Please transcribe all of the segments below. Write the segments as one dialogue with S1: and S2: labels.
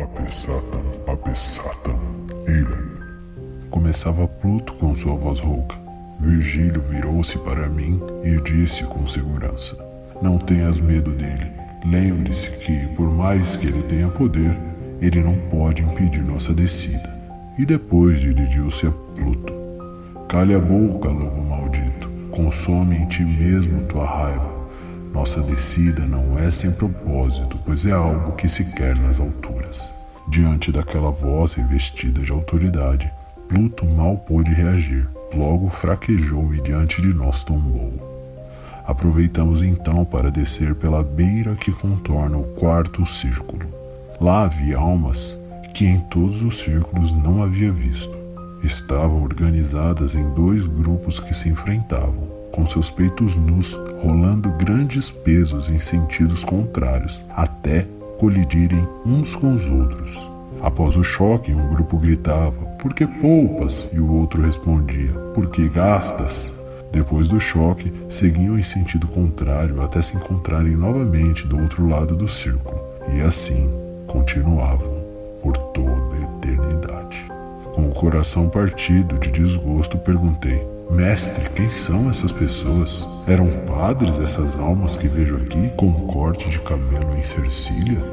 S1: Papesatam, papesatam, ira. Começava Pluto com sua voz rouca. Virgílio virou-se para mim e disse com segurança: Não tenhas medo dele. Lembre-se que, por mais que ele tenha poder, ele não pode impedir nossa descida. E depois dirigiu-se a Pluto. Cale a boca, lobo maldito. Consome em ti mesmo tua raiva. Nossa descida não é sem propósito, pois é algo que se quer nas alturas. Diante daquela voz revestida de autoridade, Pluto mal pôde reagir, logo fraquejou e diante de nós tombou. Aproveitamos então para descer pela beira que contorna o quarto círculo. Lá havia almas que em todos os círculos não havia visto. Estavam organizadas em dois grupos que se enfrentavam, com seus peitos nus rolando grandes pesos em sentidos contrários, até colidirem uns com os outros. Após o choque, um grupo gritava: Por que poupas? E o outro respondia: Por que gastas? Depois do choque, seguiam em sentido contrário até se encontrarem novamente do outro lado do círculo, e assim continuavam por toda a eternidade. Com o coração partido de desgosto, perguntei: Mestre, quem são essas pessoas? Eram padres essas almas que vejo aqui, com um corte de cabelo em Cercília?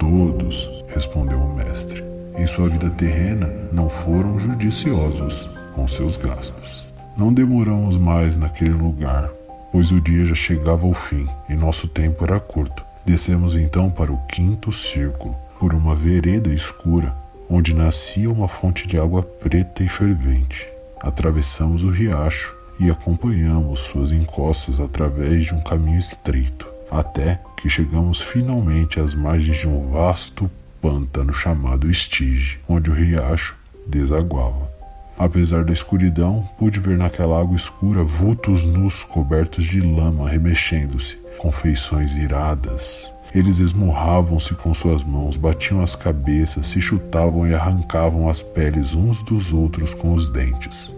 S1: Todos, respondeu o mestre. Em sua vida terrena, não foram judiciosos com seus gastos. Não demoramos mais naquele lugar, pois o dia já chegava ao fim e nosso tempo era curto. Descemos então para o quinto círculo, por uma vereda escura, onde nascia uma fonte de água preta e fervente. Atravessamos o riacho e acompanhamos suas encostas através de um caminho estreito, até que chegamos finalmente às margens de um vasto pântano chamado Estige, onde o riacho desaguava. Apesar da escuridão, pude ver naquela água escura vultos nus cobertos de lama remexendo-se, com feições iradas. Eles esmurravam-se com suas mãos, batiam as cabeças, se chutavam e arrancavam as peles uns dos outros com os dentes.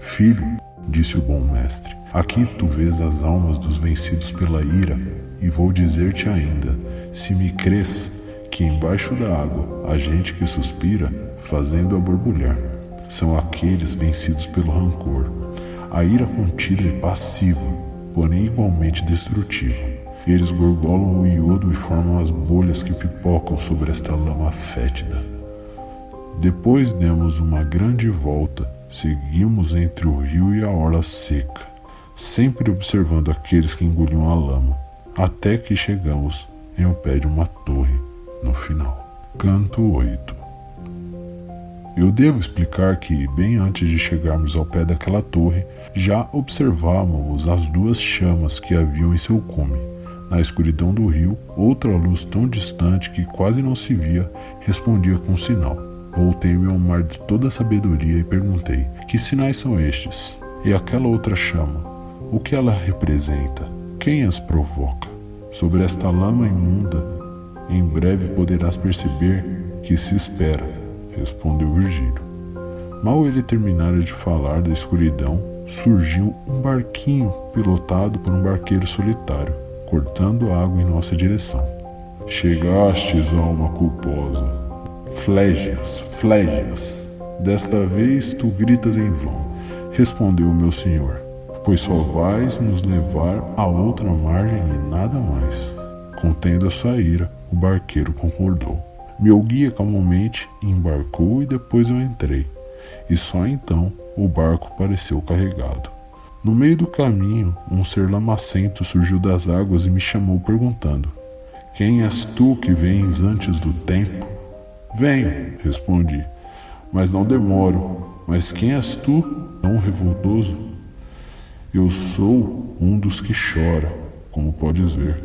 S1: Filho, disse o bom mestre, aqui tu vês as almas dos vencidos pela ira, e vou dizer-te ainda: se me crês, que embaixo da água há gente que suspira, fazendo-a borbulhar. São aqueles vencidos pelo rancor. A ira contida é passiva, porém igualmente destrutiva. Eles gorgolam o iodo e formam as bolhas que pipocam sobre esta lama fétida. Depois demos uma grande volta, seguimos entre o rio e a orla seca, sempre observando aqueles que engoliam a lama, até que chegamos em o pé de uma torre no final. Canto 8 Eu devo explicar que, bem antes de chegarmos ao pé daquela torre, já observávamos as duas chamas que haviam em seu cume na escuridão do rio, outra luz tão distante que quase não se via respondia com um sinal. Voltei-me ao mar de toda a sabedoria e perguntei: Que sinais são estes? E aquela outra chama? O que ela representa? Quem as provoca? Sobre esta lama imunda, em breve poderás perceber que se espera, respondeu Virgílio. Mal ele terminara de falar da escuridão, surgiu um barquinho pilotado por um barqueiro solitário cortando água em nossa direção. Chegastes, alma culposa. Flégias, flégias. Desta vez tu gritas em vão, respondeu o meu senhor, pois só vais nos levar a outra margem e nada mais. Contendo a sua ira, o barqueiro concordou. Meu guia calmamente embarcou e depois eu entrei, e só então o barco pareceu carregado. No meio do caminho, um ser lamacento surgiu das águas e me chamou perguntando: Quem és tu que vens antes do tempo? Venho, respondi, mas não demoro. Mas quem és tu, tão revoltoso? Eu sou um dos que chora, como podes ver.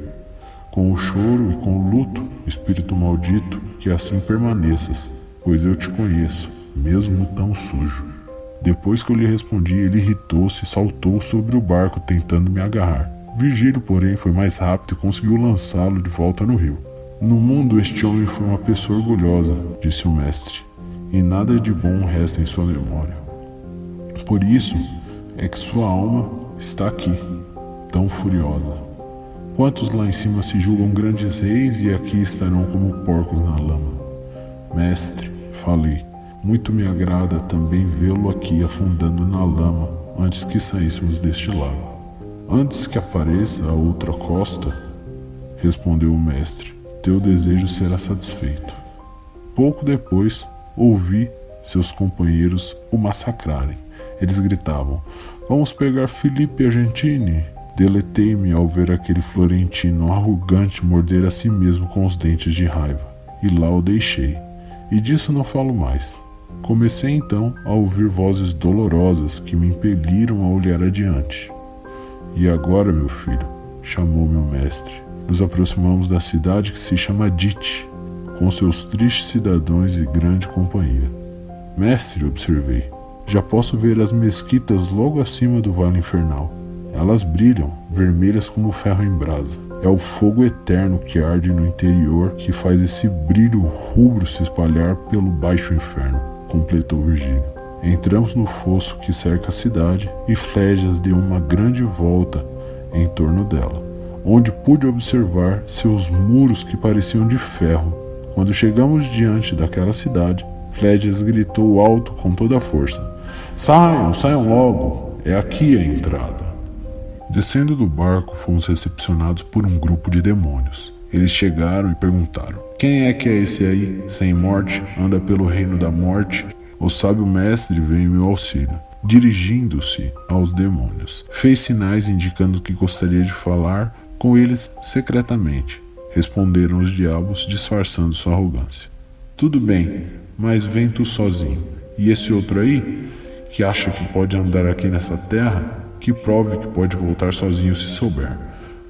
S1: Com o choro e com o luto, espírito maldito, que assim permaneças, pois eu te conheço, mesmo tão sujo. Depois que eu lhe respondi, ele irritou-se e saltou sobre o barco tentando me agarrar. Virgílio, porém, foi mais rápido e conseguiu lançá-lo de volta no rio. No mundo, este homem foi uma pessoa orgulhosa, disse o mestre, e nada de bom resta em sua memória. Por isso é que sua alma está aqui, tão furiosa. Quantos lá em cima se julgam grandes reis e aqui estarão como porcos na lama? Mestre, falei, muito me agrada também vê-lo aqui afundando na lama antes que saíssemos deste lago. Antes que apareça a outra costa, respondeu o mestre, teu desejo será satisfeito. Pouco depois, ouvi seus companheiros o massacrarem. Eles gritavam: Vamos pegar Felipe Argentini! Deletei-me ao ver aquele florentino arrogante morder a si mesmo com os dentes de raiva, e lá o deixei. E disso não falo mais. Comecei então a ouvir vozes dolorosas que me impeliram a olhar adiante. E agora, meu filho, chamou meu mestre, nos aproximamos da cidade que se chama Dit, com seus tristes cidadãos e grande companhia. Mestre, observei, já posso ver as mesquitas logo acima do vale infernal. Elas brilham, vermelhas como ferro em brasa. É o fogo eterno que arde no interior que faz esse brilho rubro se espalhar pelo baixo inferno, completou Virgílio. Entramos no fosso que cerca a cidade e Flégias deu uma grande volta em torno dela, onde pude observar seus muros que pareciam de ferro. Quando chegamos diante daquela cidade, Flégias gritou alto com toda a força: Saiam, saiam logo! É aqui a entrada. Descendo do barco, fomos recepcionados por um grupo de demônios. Eles chegaram e perguntaram: Quem é que é esse aí, sem morte, anda pelo reino da morte o sábio mestre veio em meu auxílio. Dirigindo-se aos demônios, fez sinais indicando que gostaria de falar com eles secretamente. Responderam os diabos, disfarçando sua arrogância. Tudo bem, mas vem tu sozinho. E esse outro aí, que acha que pode andar aqui nessa terra, que prove que pode voltar sozinho se souber.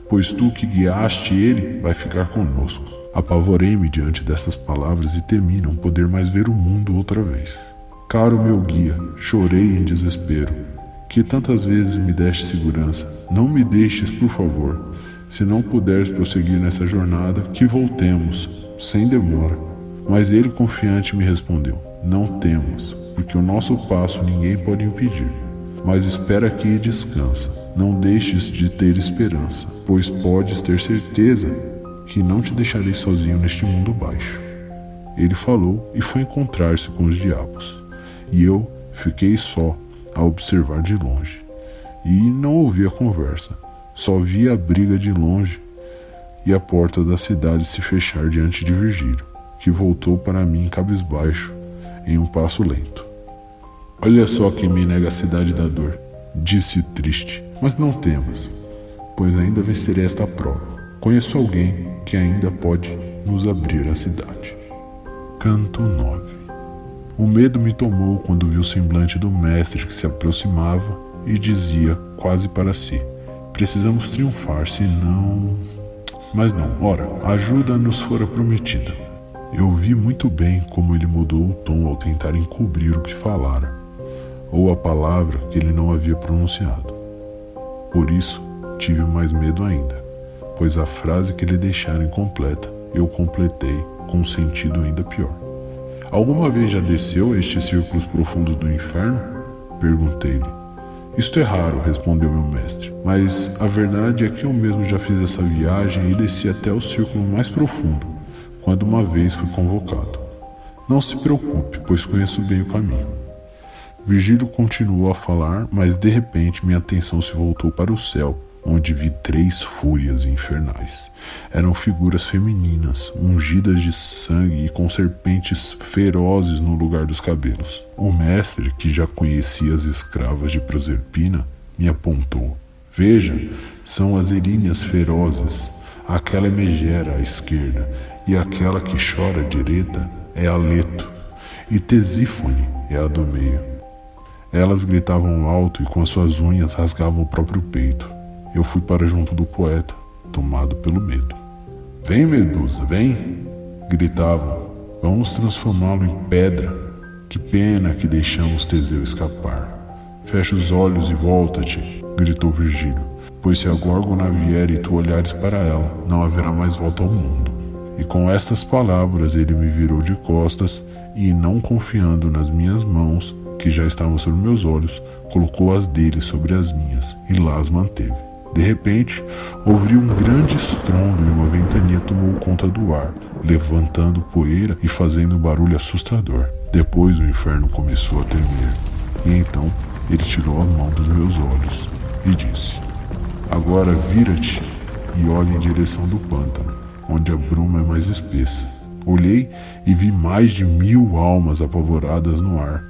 S1: Pois tu que guiaste ele vai ficar conosco. Apavorei-me diante dessas palavras e temi não poder mais ver o mundo outra vez. Caro meu guia, chorei em desespero, que tantas vezes me deste segurança. Não me deixes, por favor. Se não puderes prosseguir nessa jornada, que voltemos, sem demora. Mas ele confiante me respondeu: Não temas, porque o nosso passo ninguém pode impedir. Mas espera aqui e descansa. Não deixes de ter esperança, pois podes ter certeza que não te deixarei sozinho neste mundo baixo. Ele falou e foi encontrar-se com os diabos e eu fiquei só a observar de longe. E não ouvi a conversa, só vi a briga de longe e a porta da cidade se fechar diante de Virgílio, que voltou para mim cabisbaixo, em um passo lento. Olha só quem me nega a cidade da dor, disse triste, mas não temas, pois ainda vencerei esta prova. Conheço alguém que ainda pode nos abrir a cidade. Canto 9 o medo me tomou quando vi o semblante do mestre que se aproximava e dizia, quase para si: Precisamos triunfar, senão. Mas não, ora, ajuda nos fora prometida. Eu vi muito bem como ele mudou o tom ao tentar encobrir o que falara, ou a palavra que ele não havia pronunciado. Por isso, tive mais medo ainda, pois a frase que ele deixara incompleta eu completei com um sentido ainda pior. Alguma vez já desceu a estes círculos profundos do inferno? Perguntei-lhe. Isto é raro, respondeu meu mestre, mas a verdade é que eu mesmo já fiz essa viagem e desci até o círculo mais profundo, quando uma vez fui convocado. Não se preocupe, pois conheço bem o caminho. Virgílio continuou a falar, mas de repente minha atenção se voltou para o céu onde vi três fúrias infernais. Eram figuras femininas, ungidas de sangue e com serpentes ferozes no lugar dos cabelos. O mestre, que já conhecia as escravas de Proserpina, me apontou. Veja, são as eríneas ferozes. Aquela é Megera à esquerda, e aquela que chora à direita é Aleto, e Tesífone é a do meio. Elas gritavam alto e com as suas unhas rasgavam o próprio peito. Eu fui para junto do poeta, tomado pelo medo. Vem, Medusa, vem! Gritavam. Vamos transformá-lo em pedra. Que pena que deixamos Teseu escapar. Fecha os olhos e volta-te, gritou Virgílio, pois se a Górgona vier e tu olhares para ela, não haverá mais volta ao mundo. E com estas palavras ele me virou de costas e, não confiando nas minhas mãos, que já estavam sobre meus olhos, colocou as dele sobre as minhas e lá as manteve. De repente, ouvi um grande estrondo e uma ventania tomou conta do ar, levantando poeira e fazendo um barulho assustador. Depois o inferno começou a tremer, e então ele tirou a mão dos meus olhos e disse: Agora vira-te e olhe em direção do pântano, onde a bruma é mais espessa. Olhei e vi mais de mil almas apavoradas no ar,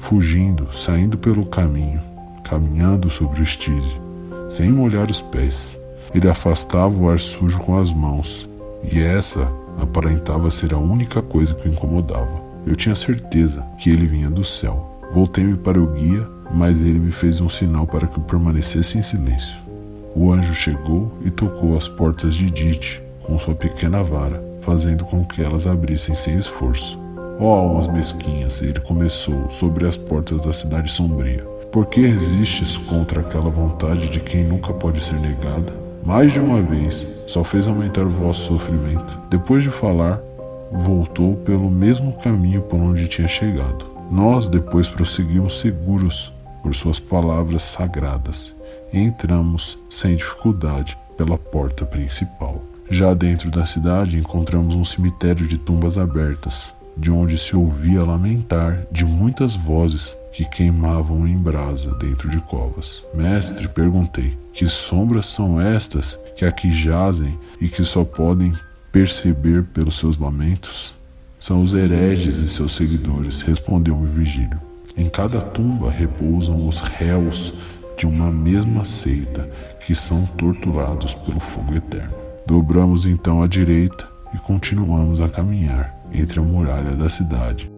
S1: fugindo, saindo pelo caminho, caminhando sobre o estígio, sem molhar os pés. Ele afastava o ar sujo com as mãos, e essa aparentava ser a única coisa que o incomodava. Eu tinha certeza que ele vinha do céu. Voltei-me para o guia, mas ele me fez um sinal para que eu permanecesse em silêncio. O anjo chegou e tocou as portas de Dite com sua pequena vara, fazendo com que elas abrissem sem esforço. Ó oh, almas mesquinhas, ele começou sobre as portas da cidade sombria. Por que resistes contra aquela vontade de quem nunca pode ser negada? Mais de uma vez, só fez aumentar o vosso sofrimento. Depois de falar, voltou pelo mesmo caminho por onde tinha chegado. Nós depois prosseguimos seguros por suas palavras sagradas e entramos sem dificuldade pela porta principal. Já dentro da cidade encontramos um cemitério de tumbas abertas, de onde se ouvia lamentar de muitas vozes que queimavam em brasa dentro de covas. Mestre, perguntei, que sombras são estas que aqui jazem e que só podem perceber pelos seus lamentos? São os hereges e seus seguidores, respondeu-me Virgílio. Em cada tumba repousam os réus de uma mesma seita que são torturados pelo fogo eterno. Dobramos então à direita e continuamos a caminhar entre a muralha da cidade